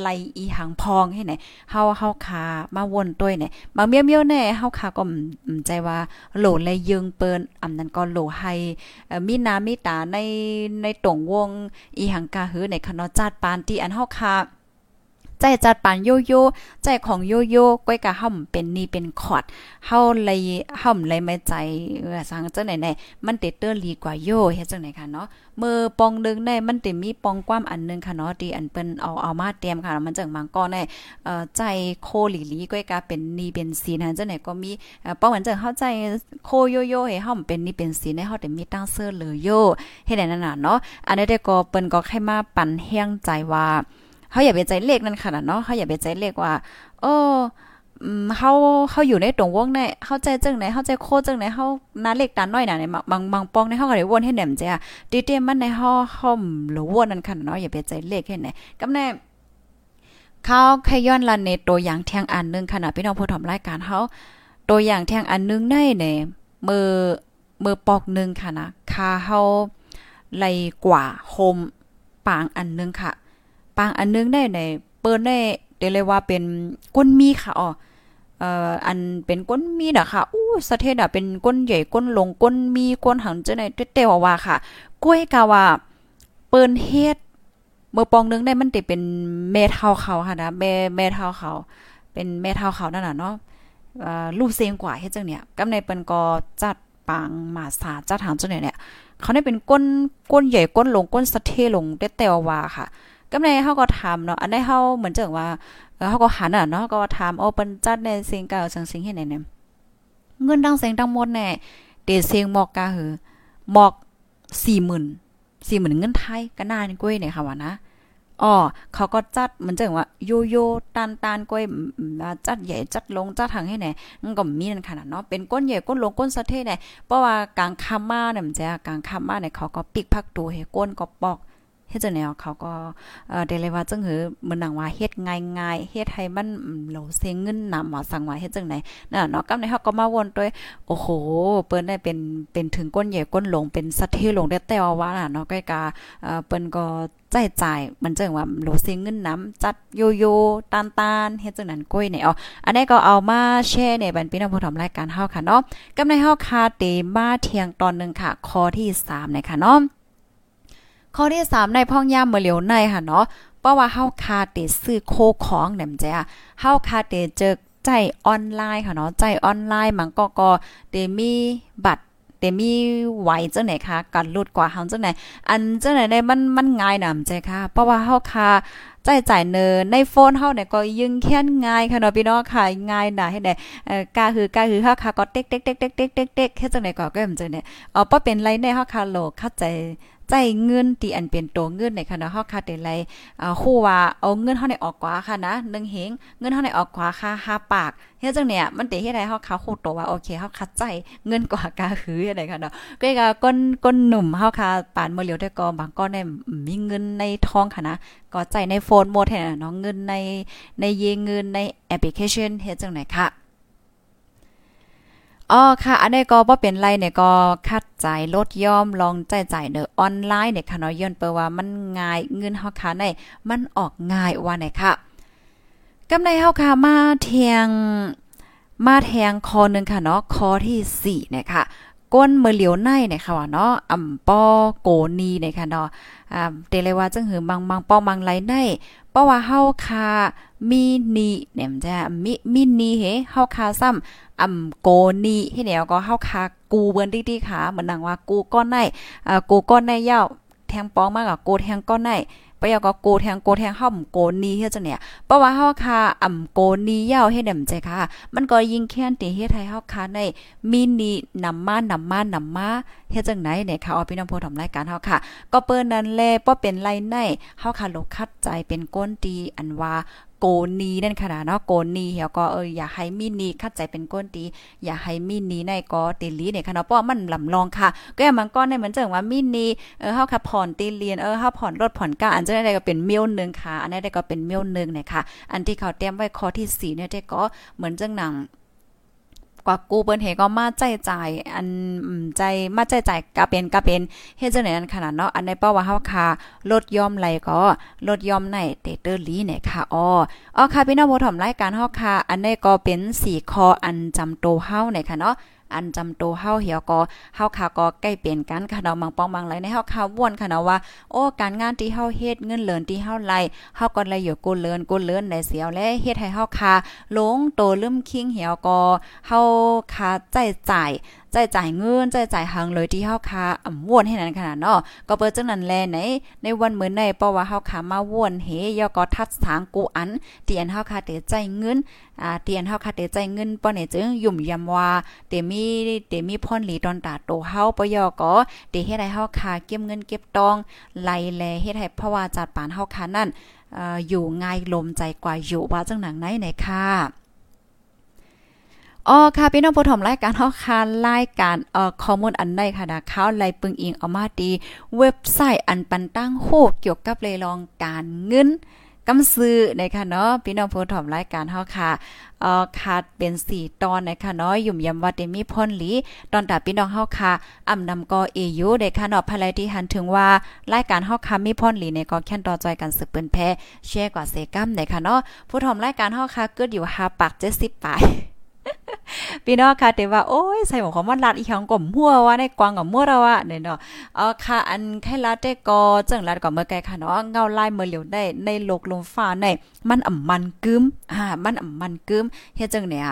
ไหลอีหังพองให้ไหนเฮาเฮาขามาวนต้วยเนี่ยบางเมียวแน่เฮาขาก็ใจว่าโหลแลยยึงเปิ้นอำนั้นก็โหลให้มีน้ามีตาในในตรงวงอีหังกาหือในคณะจัดปานที่อันเฮาขา ใจจัดปานโยโย่ใจของโยโย่ก้อยกะห่ำเป็นนี่เป็นคอดเฮาเลยห่ำเลยไม่ใจเออสังจังไหนๆมันเตเตอร์ลีกว่าโยเฮ็ดจังไหนค่ะเนาะมือปองนึงได้มันเต็มีปองความอันนึงค่ะเนาะที่อันเปิ้นเอาเอามาเตรียมค่ะ มันจังมังก็ได้เอ่อใจโคหลีลีก้อยกะเป็นนี่เป็นสีนั้นจังไหนก็มีเอ่อป้องเหมือนจังเฮาใจโคโยโย่ให้เฮาเป็นนี่เป็นสีในเฮาได้มีตั้งเสื้อเลยโยเฮ็ดได้นั่นน่ะเนาะอันนี้ได้ก็เปิ้นก็แค่มาปั่นแห้งใจว่า เขาอย่าไปใจเลขนั่นขนาดเนาะเขาอย่าไปใจเลขว่าโอ้เขาเขาอยู่ในตรงวงในเข้าใจจังไหนเข้าใจโคจังไหนเขานาเล็กตาน้อยหน่ะในบางบางปองในเฮาก็ได้วนให้แหนมจ้ะติเตมันในเฮาเฮาหรือวนนั่นค่ะเนาะอย่าไปใจเลขให้ไหนกำแน่เขาแค่ย้อนลันในตัวอย่างเที่ยงอันนึงขณะพี่น้องผู้ทำรายการเฮาตัวอย่างเที่ยงอันนึงได้เนี่ยมือมือปอกนึงค่ะนะคาเฮาไหลกว่าโฮมปางอันนึงค่ะางอันนึงได้ในเปิ้นได้เดเลยว่าเป็นก้นมีค่ะอ๋อเอ่ออันเป็นก้นมีน่ะค่ะอู้สะเทศอะเป็นก้นใหญ่ก้นลงก้นมีก้นหังจังได๋เตวว่าค่ะกล้วยกะว่าเปิ้นเฮ็ดเมื่อปองนึงได้มันติเป็นแม่เท่าเขาค่ะนะแม่แม่เท่าเขา เป็นแม่เท่าเขานั่นน่ะเนาะเอ่อลูกเสียงกว่าเฮ็ดจังเนี่ยกำในเปิ้นก็จัดปางหมาสาจัดหางจังเนี่ยเขาได้เป็นก้นก้นใหญ่ก้นลงก้นสะเทลงเตวว่าค่ะ กำในเฮาก็ถามเนาะอันใดเฮาเหมือนจังว่าเฮาก็หันอะเนาะก็ถามโอเปิ้นจัดในสิ่งเก่าสังสิ่งเฮ็ดไหนเนี่ยเงินดังแสงทั้งหมดแน่เตเสียงหมอกกะหือหมอก40,000 40,000เงินไทยก็น่านี่ก้อยเนี่ยค่ะว่านะอ๋อเขาก็จัดเหมือนจังว่าโยโย่ตันตันก้อยจัดใหญ่จัดลงจัดทางให้ไหนมันก็มีนั่นขนาดเนาะเป็นก้นใหญ่ก้นลงก้นสะเทเนี่ยเพราะว่ากลางคามาเนี่ยมันจะกลางคามาเนี่ยเขาก็ปิกพักตัวให้ก้นก็ปอก ฮ็ดจังแนวเขาก็เอ่อได้เลยว่าจังหือมื้อนังว่าเฮ็ดง่ายๆเฮ็ดให้มันโหลเสียเงินนำว่าสั่งว่าเฮ็ดจังไหนน่ะเนาะกำในเฮาก็มาวนด้วยโอ้โห เปิ้นได้เป็นเป็นถึงก้นใหญ่ก้นหลงเป็นสัตว์ที่หลงได้แต่ว่าน่ะเนาะก็กาเอ่อเปิ้นก็ใจจ่ายมันจังว่าโหลเสียเงินน้ำจัดโยโย่ตานๆเฮ็ดจังนั้นก้อยเนี่ยอาอันนี้ก็เอามาแชร์ในบันพี่น้องผู้ทำรายการเฮาค่ะเนาะกำในเฮาคาเตมาเที่ยงตอนนึงค่ะข้อที่3นะคะเนาะ ข้อที่3ในพ่องย่ามเมื่อเหลียวในค่ะเนาะเพราะว่าเฮาคาเตซื้อโคของแหนมจ้ะเฮาคาเตเจอใจออนไลน์ค่ะเนาะใจออนไลน์มันก็ก็เตมีบัตรเตมีไหวจังไหนคะกันลุดกว่าเฮาจังไหนอันจังไหนได้มันมันง่ายนำใจค่ะ เพราะว่าเฮาคาใจจ่ายเนินในโฟนเฮาเนี่ยก็ยึงแค่นง่ายค่ะเนาะพี่น้องค่ะง่ายน่ะให้ได้เอ่อกาคือกาคือเฮาค่ะก็เต๊กๆๆๆๆๆเฮ็ดจังได๋ก็ก็จังได๋อ๋อบ่เป็นไรในเฮาค่ะโลเข้าใจ ใจเงินที่อันเป็นตัวเงินในค่ะเนาะเฮาค่ะได้ไรอ่าฮู้ว่าเอาเงินเฮาได้ออกกว่าค่ะนะ1เฮงเงินเฮาได้ออกกว่าค่ะ5ปากเฮ็ดจังเนี่ยมันสิเฮ็ดให้เฮาค่ะฮู้ตัวว่าโอเคเฮาคัดใจเงินกว่ากาหืออะไรค่ะเนาะก็ก็ก้นก้นหนุ่มเฮาค่ะปานมื้อเหลียวได้ก็บางก้อนได้มีเงินในทองค่ะนะก็ใจในโฟนหมดแท้เนาะเงินในในเยเงินในแอปพลิเคชันเฮ็ดจังไหนค่ะ อ๋อค่ะ อันนี้ก็บ่เป็นไรเนี่ยก็คัดจ่ายลดย่อมลองจ่ายจ่ายเด้อออนไลน์เนี่ยค่ะเนาะย้อนเปว่ามันง่ายเงินเฮาค่ะในมันออกง่ายว่าไหนค่ะกำในเฮาค่ะมาเทียงมาแทงคอนึงค่ะเนาะคอที่4เนี่ยค่ะ ก้นเมือเหลียวในเนี่ยค่ะว่าเนาะอ่ำป้อโกนีเนี่ยค่ะเนาะอ่าเตเลยว่าจังหือบางบางป้อบางไหลในเพราะว่าเฮาคามีนีเนี่ยมันจะมีมีนีเฮเฮาคาซ้ำอำโกนีเฮ็ดแนวก็เฮาคากูเบิ่นดีๆค่ะเหมือนนังว่ากูก้อนในอ่ากูก้อนในยาวแทงปองมากกับกูแทงก้อนใน ปยก็โกแทงโกแทงเฮาโกนีเฮ็ดจังเนี่ยเพราะว่าเฮาคาอ่ำโกนียาวเฮ็ดนมใจค่ะ มันก็ยิ่งแค้นติเฮ็ดให้เฮาคาในมีนีนำมานำมานำมาเฮ็ดจังไหนเนี่ยค่ะเอาพี่น้องผู้ทำรายการเฮาค่ะ ก็เปิ้นนั้นแลบ่เป็นไรในเฮาค่ะลกคัดใจเป็นก้นตีอันว่า โกนีนั่นขนะเนาะโกนีเหี่ยวก็เอออย่าให้มีนีคัดใจเป็นก้นตีอย่าให้มีนีในก็ติลีเนี่ยค่ะเนาะเพราะมันลำลองค่ะ ก็อย่างมันก้อนในเหมือนจังว่ามีนีเออเฮาค่ะผ่อนตีเรียนเออเฮาผ่อนรถผ่อนก้าอันจะได้ก็เป็นเมียวนึงค่ะ อันนี้ได้ก็เป็นเมียวนึงเนี่ยค่ะ อันที่เขาเตรียมไว้ข้อที่4เนี่ยได้ก็เหมือนจังหนัง กว่ากูเปิ้นเฮก็มาใจจ่ายอันใจมาใจจ่ายก็เป็นก็เป็นเฮ็ดจังได๋นั้นขนาดเนาะอันในเป้าว่าเฮาค่ะลดยอมไหลก็ลดยอมในเตเตอร์ลีเนี่ยค่ะอ้ออ๋อค่ะพี่น้องผู้ถมรายการเฮาค่ะอันนี้ก็เป็น4ข้ออันจำโตเฮาเนี่ยค่ะเนาะ อันจำโตเฮาเหี่ยวก็เฮาขาก็ใกล้เปลี่ยนกันค่ะเนาะบางปองบางไรในเฮาขาว่นค่ะเนาะว่าโอ้การงานที่เฮาเฮ็ดเงินเหลินที่เฮาไล่เฮาก็เลยอยู่กูเลินกูเลินในเสียวและเฮ็ดให้เฮาขาลงโตลืมคิงเหี่ยวก็เฮาขาใจจ่าย ใจจ่ายเงินใจจ่ายหังเลยที่เฮาคาอ่ำวนให้นั้นขนาดเนาะก็เปิดจังนั้นแลในในวันเหมื้อในเพราะว่าเฮาคามาวนเฮยอก็ทัดทางกูอันเตียนเฮาคาเตใจเงินอ่าเตียนเฮาคาเตใจเงินป้อเนี่ยจึงยุ่มยำว่าเตมีเตมีพ่นหลีตอนตาโตเฮาปยอก็เตเฮ็ดให้เฮาคาเก็บเงินเก็บตองไล่แลเฮ็ดให้เพราะว่าจัดปานเฮาคานั่นอยู่ง่ายลมใจกว่าอยู่ว่าจังหนังไหนไหนค่ะ อ๋อค่ะพี่น้องผู้ชมรายการเฮาค่ะรายการเอ่อข้อมูลอันใดค่ะนะข่าวไลปึงอิงเอามาดีเว็บไซต์อันปันตั้งโฮเกี่ยวกับเลยลองการเงินกำซื้อนะคะเนาะพี่น้องผู้ชมรายการเฮาค่ะเอ่อขาดเป็น 4 ตอนนะคะเนาะยุ่มยำว่าได้มีพ่นหลี ตอนตาพี่น้องเฮาค่ะอำนำกอเอยูได้ค่ะเนาะภายที่หันถึงว่ารายการเฮาค่ะมีพ่นหลีในก็แค่นต่อจอยกันสืบเปิ้นแพ้แชร์กว่าเซกัมได้ค่ะเนาะผู้ชมรายการเฮาค่ะเกิดอยู่5ปาก70ปลาย พี่น้องค่ะแต่ว่าโอ้ยใส่หมวกของมันลัดอีหยังก่มหัวว่าในกวางกับมัวเราอะเนี่ยเนาะเออค่ะอันไข่ลาเตก็จังลัดก็เมื่อไกลค่ะเนาะเงาลายเมื่อเหลียวได้ในโลกลมฟ้าในมันอ่ำมันกึมอ่ามันอ่ำมันกึมเฮ็ดจังเนี่ย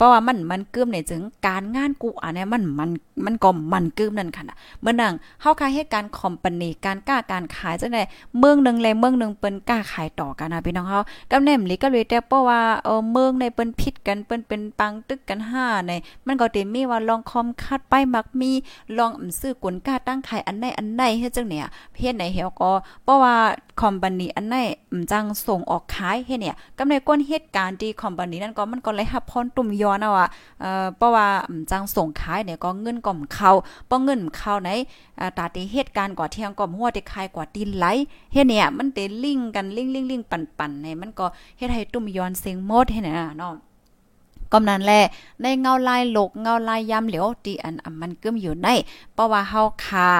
เพราะว่ามันมันกึมในถึงการงานกูอันนี้มันมันมันก็มันกึมนั่นค่ะนะเมื่อนังเฮาคายเหตุการณ์คอมพานีการกล้าการขายจังได๋เมืองนึงแลเมืองนึงเปิ้นกล้าขายต่อกันนะพี่น้องเฮากำแหน่มลิก็เลยแต่เพราะว่าเออเมืองในเปิ้นผิดกันเปิ้นเป็นปังตึกกันห้าในมันก็เติมีว่าลองคอมคัดไปมักมีลองอซื้อกลกล้าตั้งขายอันใดอันใดเฮ็ดจังเนี่ยเฮ็ดไหนเฮาก็เพราะว่าคอมพานีอันใดจังส่งออกขายเฮ็ดเนี่ยกำในก้นเหตุการณ์ที่คอมพานีนั้นก็มันก็เลยรับพรตุ่มยอนเอาอะเอ่อเพราะว่าจังส่งขายเนี่ยก็เงินก็เข้าบ่เงินเข้าไหนอ่าตีเหตุการณ์กว่าเที่ยงก็หัวที่ขายกว่าตีนไหลเฮ็ดเนี่ยมันเตลิงกันลิงลิงๆๆปั่นๆในมันก็เฮ็ดให้ตุ่มย้อนเสียงหมดเฮ็ดน่ะเนาะก็นั้นแหละในเงาลายหลกเงาลายยามเหลียวตีอันมันกึมอยู่ในเพราะว่าเฮาคา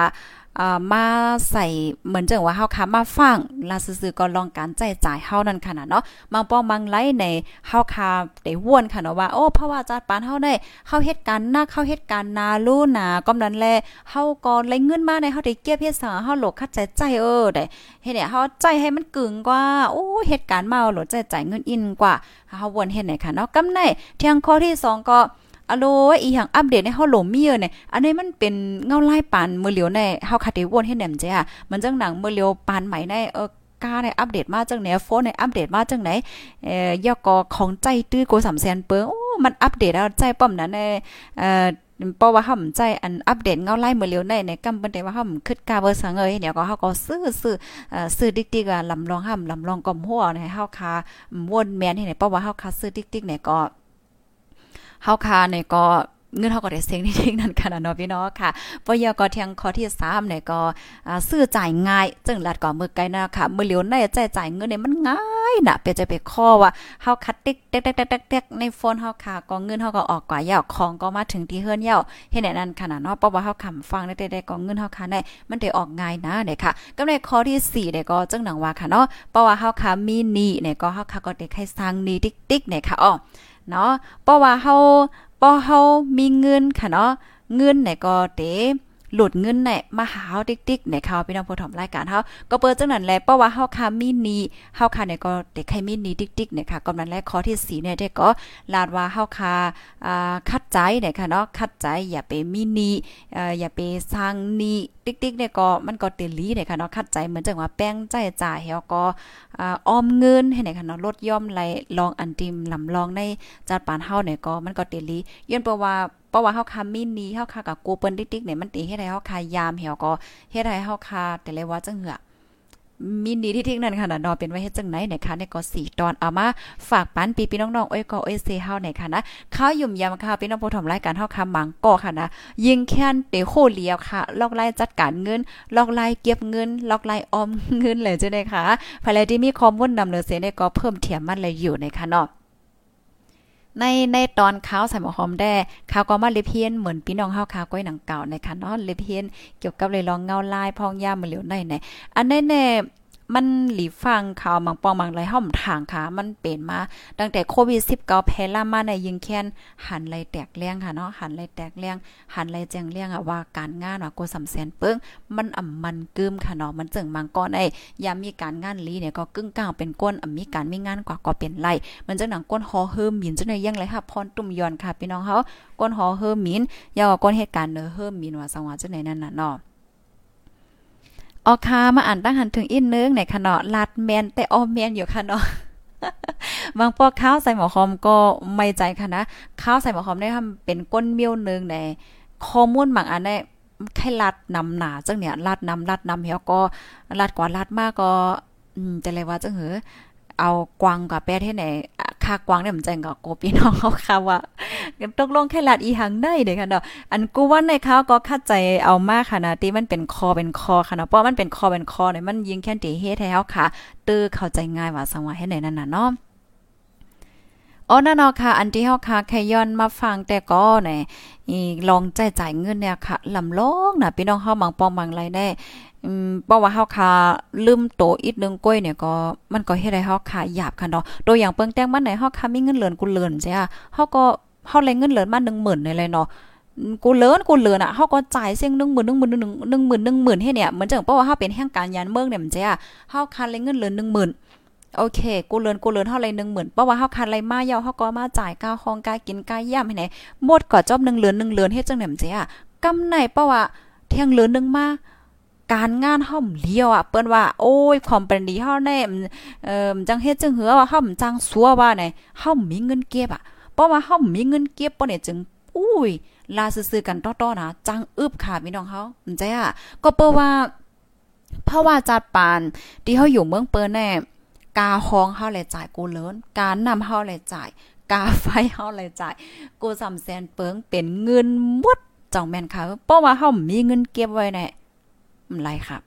มาใส่เหมือนจังว่าเฮาค้ามาฟังลาซื่อๆก็ลองการใจจ่ายเฮานั่นค่ะนะเนาะบางป้อมังไลในเฮาคาได้ว่นค่ะเนาะว่าโอ้เพราะว่าจัดปานเฮาได้เฮาเฮ็ดการนักเฮาเฮ็ดการนาลู่นาก็นั้นแลเฮาก็เลยเงินมาในเฮาได้เก็บเฮ็ดสังเฮาโลกคัดใจใจเออได้เฮ็ดเนี่ยเฮาใจให้มันกึ่งกว่าโอ้เฮ็ดการมาโหลดใจจ่ายเงินอินกว่าเฮาวนเฮ็ดไหนค่ะเนาะกำไนเที่ยงข้อที่2ก็ อะโลอีหยังอัปเดตให้เฮาหลมมีเอเนี่ยอันนี้มันเป็นเงาไลายปานมือเหลียวในเฮาคัดได้วนให้แหนมจ้ะมันจังหนังมือเหลียวปานใหม่ในเออกาในอัปเดตมาจังไหนโฟนในอัปเดตมาจังไหนเอ่อยอกอของใจตื้อโก3แสนเปิงโอ้มันอัปเดตแล้วใจป้อมนั้นในเอ่อเพราะว่าเฮาใจอันอัปเดตเงาไล่มือเลียวในในกำเปิ้นได้ว่าเฮาคิดกาเบอร์สังเอ้ยเดี๋ยวก็เฮาก็ซื้อซื้อเอ่อซื้อดิกๆอะลำลองห้ำลำลองกอมหัวในเฮาคาวนแม่นให้ไหนเพราะว่าเฮาคาซื้อดิกๆเนี่ยก็ เฮาคาเนี่ยก็เงินเฮาก็ได้เซ็งนิดๆนั่นค่ะเนาะพี่น้องค่ะปยก็เทียงข้อที่3เนี่ยก็ซื้อจ่ายง่าย จึงลัดก็มือไกลนะค่ะมือเหลียวในใจจ่ายเงินเนี่ยมันง่ายน่ะเปียจะไปข้อว่าเฮาคัดติ๊กแต๊กๆๆๆในโฟนเฮาค่ะก็เงินเฮาก็ออกกว่ายาวของก็มาถึงที่เฮือนยาวเฮ็ดนั้นขนาดเนาะเพราะว่าเฮาคำฟังได้ๆก็เงินเฮาค่ะได้มันได้ออกง่ายนะเนี่ยค่ะก็ในข้อที่4เนี่ยก็จังหนังว่าค่ะเนาะเพราะว่าเฮาค่ะมีนี่เนี่ยก็เฮาค่ะก็ได้ให้สร้างนี่ติ๊กๆเนี่ยค่ะอ้อ เนาะเพราะว่าเฮาพอเฮามีเงินค่ะเนาะเงินไหนก็เต หลุดเงินไหนมาหาเฮาติ๊กๆในข่าวพี่น้องผู้ถมรายการเฮาก็เปิดจังนั้นแหละเพราะว่าเฮาค่ะมีนีเฮาค่ะเนี่ยก็เด็กใครมีนีติ๊กๆเนี่ยค่ะกำนั้นแรกข้อที่4เนี่ยได้ก็ลาดว่าเฮาค่ะอ่าคัดใจเนี่ยค่ะเนาะคัดใจอย่าไปมีนีเอ่ออย่าไปสร้างนีติ๊กๆเนี่ยก็มันก็เตลีเนี่ยค่ะเนาะคัดใจเหมือนจังว่าแป้งใจจ่ายเฮาก็อ่าออมเงินให้ไหนค่ะเนาะลดย่อมไหลลองอันติมลำลองในจัดปานเฮาเนี่ยก็มันก็เตลีย้อนเพราะว่า เพราะว่าเฮาคามินนี้เฮาคากับกูเปิ้นติ๊กๆเนี่ยมันตีเฮ็ดให้เฮาคายามเหี่ยวก็เฮ็ดให้เฮาคาแต่เลยว่าจังเหือมินดีที่ทิ้งนั่นค่ะนะเนาะเป็นไว้เฮ็ดจังไหนเนี่ยค่ะในก็4ตอนเอามาฝากปันปีพี่น้องๆเอ้ยก็เอ้ยเซเฮาเนี่ยค่ะนะข้าวยุ่มยำค่ะพี่น้องผู้ชมรายการเฮาคำหมังก่อค่ะนะยิงแค้นเตโคเลียวค่ะลอกไล่จัดการเงินลอกไล่เก็บเงินลอกไล่ออมเงินเลยจังได๋ค่ะภายในที่มีข้อมูลนำเสนอเสียเนี่ยก็เพิ่มเทียมมันเลยอยู่ในค่ะเนาะ ในในตอนข้าวใส่หมอหอมแด้ข้าวก็มาเลเพียนเหมือนพี่น้องเฮาข้าวก้อยหนังเก่าในค่ะเนาะเลเพียนเกี่ยวกับเลยลองเงาลายพองยามมือเหลียวในในอันแน่ มันหลีฟังข่าวมังปองมังไรห่อมทางค่ะ มันเป็นมา ตั้งแต่โควิด19แพร่ล่ามาในยิงแค้นหันไหลแตกเลี้ยงค่ะเนาะหันไหลแตกเลี้ยงหันไหลแจงเลี้ยงอะว่าการงานว่าโกสำแสนเปิ้งมันอ่ำมันกึมค่ะเนาะมันจึงมังก้อนไอ้ยามมีการงานลีเนี่ยก็กึ่งก้าวเป็นก้นอ่ำมีการมีงานกว่าก็เป็นไรมันจังหนังก้นฮอเฮิมมินจังได๋ยังไรค่ะพรตุ่มย้อนค่ะพี่น้องเฮาก้นฮอเฮิมมินยาวก้นเหตุการณ์เนอเฮิมมินว่าสังว่าจังได๋นั่นน่ะเนาะ ออคามาอ่านตั้งหันถึงอินนึงในคะเนาะลัดแมนแต่ออมแมนอยู่ค่ะเนาะบางปอข้าวใส่หมอคอมก็ไม่ใจค่ะนะข้าวใส่หมอคอมได้ทำเป็นก้นเมียวนึงในข้อมูลบางอันได้แค่ลัดนำหนาจังเนี่ยลัดนำลัดนำเฮาก็ลัดกว่าลัดมากก็อืมจะเลยว่าจังเหอ เอากวางกับแป้ที่ไหนคากวางเนี่ยมันจังกับโกพี่น้องเขาค่ะว่าตกลงแค่ลัดอีหังได้เด้ค่ะเนาะอันกูว่าในเขาก็คัดใจเอามากค่ะนะที่มันเป็นคอเป็นคอค่ะเนาะเพราะมันเป็นคอเป็นคอเนี่ยมันยิงแค่ตีเฮ็ดให้เฮาค่ะตื้อเข้าใจง่ายว่าสังว่าให้ไหนนั่นน่ะเนาะ อ๋อนั่นเนาะค่ะ อันที่เฮาค่ะแค่ย้อนมาฟังแต่ก็เนี่อีลองใจจ่ายเงินเนี่ยค่ะลำลองน่ะพี่น้องเฮาบางปองบางไรได้อืมเพราะว่าเฮาคาลืมโตอีกนึงก้อยเนี่ยก็มันก็เฮ็ดให้เฮาคาหยาบค่ะเนาะตัวอย่างเปิ้งแต้งมันไหนเฮาคามีเงินเหลือนกูเหลือนใช่อะเฮาก็เฮาเลยเงินเหลือนมา10,000นี่เลยเนาะกูเลินกูเลินอะเฮาก็จ่ายเสียง10,000 10,000 10,000 10,000ให้เนี่ยเหมือนจังเพราะว่าเฮาเป็นแห่งการยานเมืองเนี่ยมันจ้ะเฮาคาเลยเงินเหลือน10,000 โอเค กูเลินกูเลินเท่าไร10,000เพราะว่าเฮาคันไรมาเยาเฮาก็มาจ่ายค่าห้องค่ากินค่าย่ำให้ไหนหมดก็จอบ1เหลือน1เลือนเฮ็ดจังได๋มันจ้ะกำไหนเพราะว่าเที่ยงเลือนนึงมาการงานเฮาเลี้ยวอะเปิ้นว่าโอ้ยความเป็นดีเฮาแน่เอ่อจังเฮ็ดจังเหือว่าเฮาจังสัวว่าไหนเฮามีเงินเก็บอะเพราะว่าเฮามีเงินเก็บบ่เนี่ยจึงอุ้ยลาซื่อๆกันต่อๆนะจังอึบค่ะพี่น้องเฮามันใจอะก็เปิ้ว่าเพราะว่าจัดปานที่เฮาอยู่เมืองเปิ้นแน่ กาห้องเฮาเลยจ่ายกูเลินการนำเฮาเลยจ่าย กาไฟเฮาเลยจ่าย กูสำแสนเปิงเป็นเงินหมดจ่องแม่นค่ะเพราะว่าเฮามีเงินเก็บไว้แน่มันไรครับ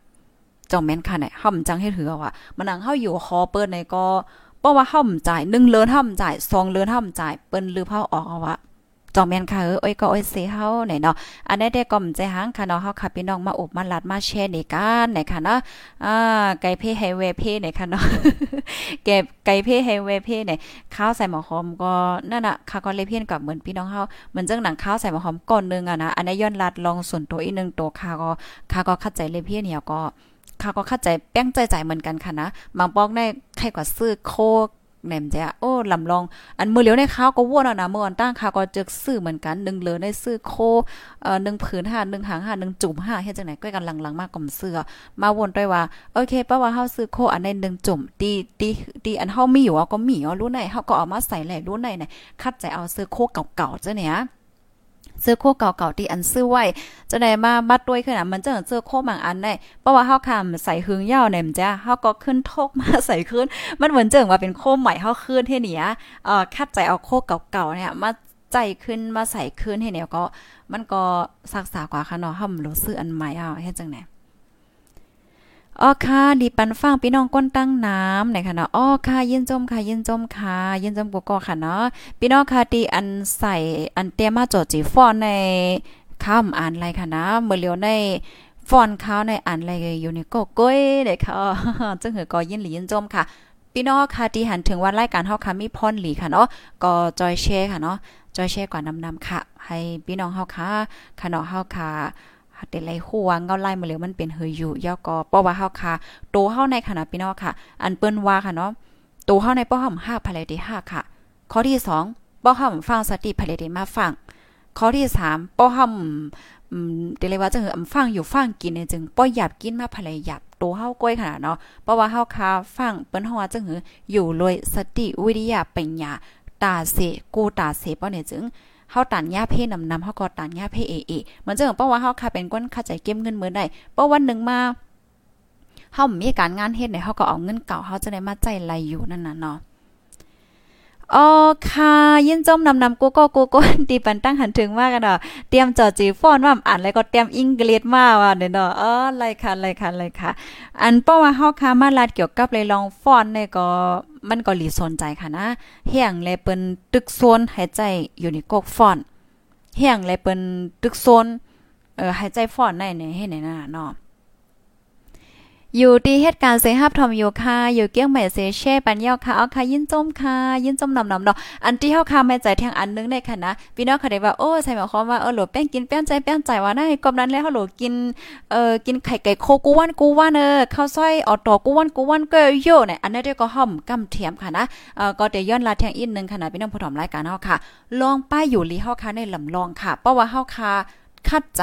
จ่องแม่นค่ะเนี่ยเฮาจังให้ถือว่ามันนังเฮาอยู่คอเปิ้นในก็เพราะว่าเฮาจ่าย1เลินเฮาจ่าย2เลินเฮาจ่ายเปิ้นลือเฮาออกเอาว่า จอมแม่นค่ะเอ้ยก็อ้อยเสเฮาไหนเนาะอันนี้ได้ก่อมใจหางค่ะเนาะเฮาค่ะพี่น้องมาอบมาลัดมาแชร์ในกันไหนค่ะเนาะอ่าไก่เพไฮเวเพไหนค่ะเนาะเก็บไก่เพไฮเวเพเนี่ยข้าวใส่หมอหอมก็นั่นน่ะค่ะก็เลยเพี้ยนกับเหมือนพี่น้องเฮาเหมือนจังหนังข้าวใส่หมอหอมก่อนนึงอะนะอันนี้ย้อนลัดลองส่วนตัวอีกนึงตัวค่ะก็ค่ะก็เข้าใจเลยเพี้ยนเนี่ยก็ค่ะก็เข้าใจแป้งใจใจเหมือนกันค่ะนะบางปอกได้ใครกว่าซื้อโค แหนมจ้ะโอ้ลำลอง อันมือเหลียวในข้าวก็ว่นนะเมื่อวันตั้งข้าวก็จึกซื้อเหมือนกันหนึ่งเหลือในซื้อโคเอ่อหนึ่งผืนห้าหนึ่งหางห้าหนึ่งจุ่มห้าเฮ็ดจังไหนก็กันหลังๆมากกว่าเสื้อมาวนด้วยว่าโอเคป้าว่าเฮาซื้อโคอันในหนึ่งจุ่มตีตีตีอันเฮามีอยู่ก็มีอ๋อรู้ไหนเฮาก็เอามาใส่แหล่รู้ไหนไหนคัดใจเอาซื้อโคเก่าๆจ้ะเนี่ย เสื้อโคเก่าๆที่อันซื้อไว้จะได้มาบัดด้วยขึ้นอะมันจะเสื้อโคบางอันได้เพราะว่าเฮาคำใส่หึงยาวเนี่ยมันจะเฮาก็ขึ้นทกมาใส่ขึ้น มันเหมือนเจิงว่าเป็นโคใหม่เฮาขึ้นเท่เนี้ยเอ่อคัดใจเอาโคเก่าๆเนี่ยมาใจขึ้นมาใส่ขึ้นให้เนี่ยก็มันก็ซักษากว่าค่ะเนาะเฮารู้สึกอันใหม่เอาเฮ็ดจังได๋ อ๋อค่ะดีปันฟังพี่น้องก้นตั้งน้ำไหนค่ะเนาะอ๋อค่ะยินจมค่ะยินจมค่ะยินจมกก็ค่ะเนาะพี่น้องค่ะที่อันใส่อันเตรียมมาจดจีฟอนในคำอ่านไรค่ะนะเมื่อเลียวในฟอนเขาในอ่านอะไรอยู่ในก็ก้อยเด็กค่ะจังหือก็ยินหลียินจมค่ะพี่น้องค่ะที่หันถึงว่ารายการเฮาค่ะมีพรหลีค่ะเนาะก็จอยแชร์ค่ะเนาะจอยแชร์กว่านำนำค่ะ ให้พี่น้องเฮาค่ะค่ะเนาะเฮาค่ะ เตไลหัวเงาไล่มาเหลียวมันเป็นเฮยอยู่ย่อก็เพราะว่าเฮาค่ะโตเฮาในขณะพี่น้องค่ะ อันเปิ้นว่าค่ะเนาะโตเฮาในป้อห่อม5ภายใน5ค่ะ ข้อที่2ป้อห่อมฟังสติภายในมาฟังข้อที่3ป้อห่อมอืมเดเลยว่าจังหืออฟังอยู่ฟังกินเนี่ยจึงป้อหยับกินมาภายหยับโตเฮาก้อยขนาดเนาะเพราะว่าเฮาค่ะฟังเปิ้นเฮาว่าจังหืออยู่เลยสติวิทยาปัญญาตาเสกูตาเสป้อเนี่ยจึง เฮาตันยาเพ่นำนำเฮาก็ตันยาเพ่เอเอมันจะเพราว่าเฮาค่ะเป็นคนเข้าใจเก็บเงินมื้อได้เพราวันหนึ่งมาเฮามีการงานเฮ็ดเนี่ยเฮาก็เอาเงินเก่าเฮาจะได้มาใจไหลอยู่นั่นน่ะเนาะอ๋อค่ะยินจมนำนำกูก็กูก็ตีปันตั้งหันถึงมากกันเนาะเตรียมจอจีฟอนว่าอ่านแล้วก็เตรียมอังกฤษมาว่าเนาะเออไรค่ะไรค่ะไรค่ะ อันเพราว่าเฮาค่ะมาลาดเกี่ยวกับเลยลองฟอนเนี่ยก็ มันก็หลีสนใจค่ะนะเฮียงแลเปิ้นตึกโซนหายใจอยู่ในกกฟอนเฮียงแลเปิ้นตึกโซนเอ่อหายใจฟอนในในให้ไหนน่ะเนาะ อยู่ดีเหตุการณ์เสฮับทอมอยู่ค่ะอยู่เกี้ยงใหม่เซเช่ปันเยาค่ะเอาค่ะยินจมค่ะยินจมนำนำเนาะอันที่เฮาค่ะแม่ใจแทงอันนึงได้ค่ะนะพี่น้องค่ะได้ว่าโอ้ใส่หมายความว่าเออหลแป้งกินแป้งใจแป้งใจว่าได้กอนั้นแล้วเฮาหลกินเอ่อกินไข่ไก่โคกูวันกูวันเออข้าวซอยออตอกูวันกูวันก็โยเนี่ยอันนี้นเดี๋ยวก็ห่อมกำเทียมค่ะนะเอ่อก็เดี๋ยวย้อนลาแทงอีกนึงค่ะนะพี่น้องผู้ถมรายการเฮาค่ะ ลองป้ายอยู่ลีเฮาค่ะในลำลองค่ะเพราะว่าเฮาค่ะคัดใจ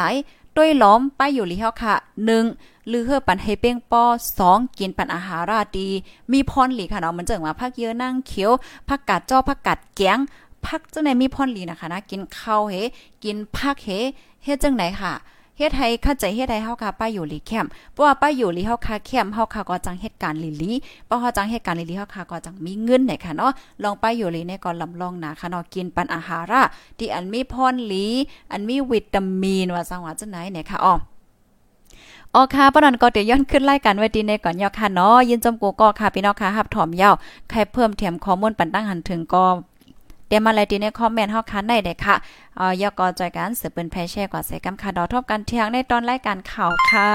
ด้วยล้อมป้ายอยู่ลีเฮาค่ะ1 ลือเฮอปันให้เป้งป้อ2กินปันอาหารราดี มีพรหลีค่ะเนาะมันเจิงว่าผักเยอะนั่งเขียวผักกาดจ้อผักกาดแกงผักเจังไหนมีพรหลีนะคะนะกินข้าวเฮกินผักเฮเฮ็ดจังไหนค่ะเฮ็ดให้เข้าใจเฮ็ดให้เฮาค่ะป้าอยู่ลีแคมเพราะว่าป้าอยู่ลีเฮาค่ะแคมเฮาค่ะก็จังเหตุการณ์ลีลีเพราะเฮาจังเหตุการณ์ลีลีเฮาค่ะก็จังมีเงินไหนค่ะเนาะลองป้าอยู่ลีในก่อนลำลองนะค่ะเนาะกินปันอาหาระที่อันมีพรลีอันมีวิตามินว่าจังว่าจังไหนเนี่ยค่ะอ๋อ อ๋อค่ะปนันก็เดี๋ยวย้อนขึ้นไล่กันไว้ดีในก่อนยอค่ะเนาะยินจมกูก็ค่ะพี่น้องค่ะหับถอมยาวใครเพิ่มเทียมข้อมูลปันตั้งหันถึงก็เตรียมมาเลยดีในคอมเมนต์เฮาคันได้เด้ค่ะเอ่อยอกอจอยกันสืบเป็นแพแช่กว่าใส่กำค่ะดอทบกันเที่ยงในตอนรายการข่าวค่ะ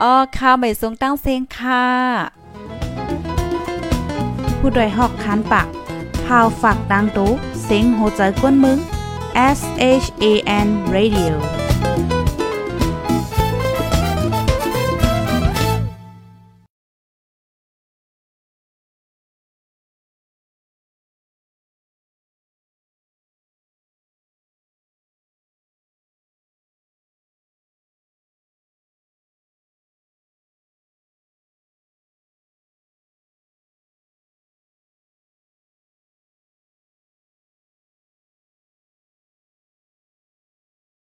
อ๋อข่าวใหม่สูงตั้งเสียงค่ะผู้ดยหอกคันปากพาวฝากดังตู้เสียงโหใจกวนมึง S H A N Radio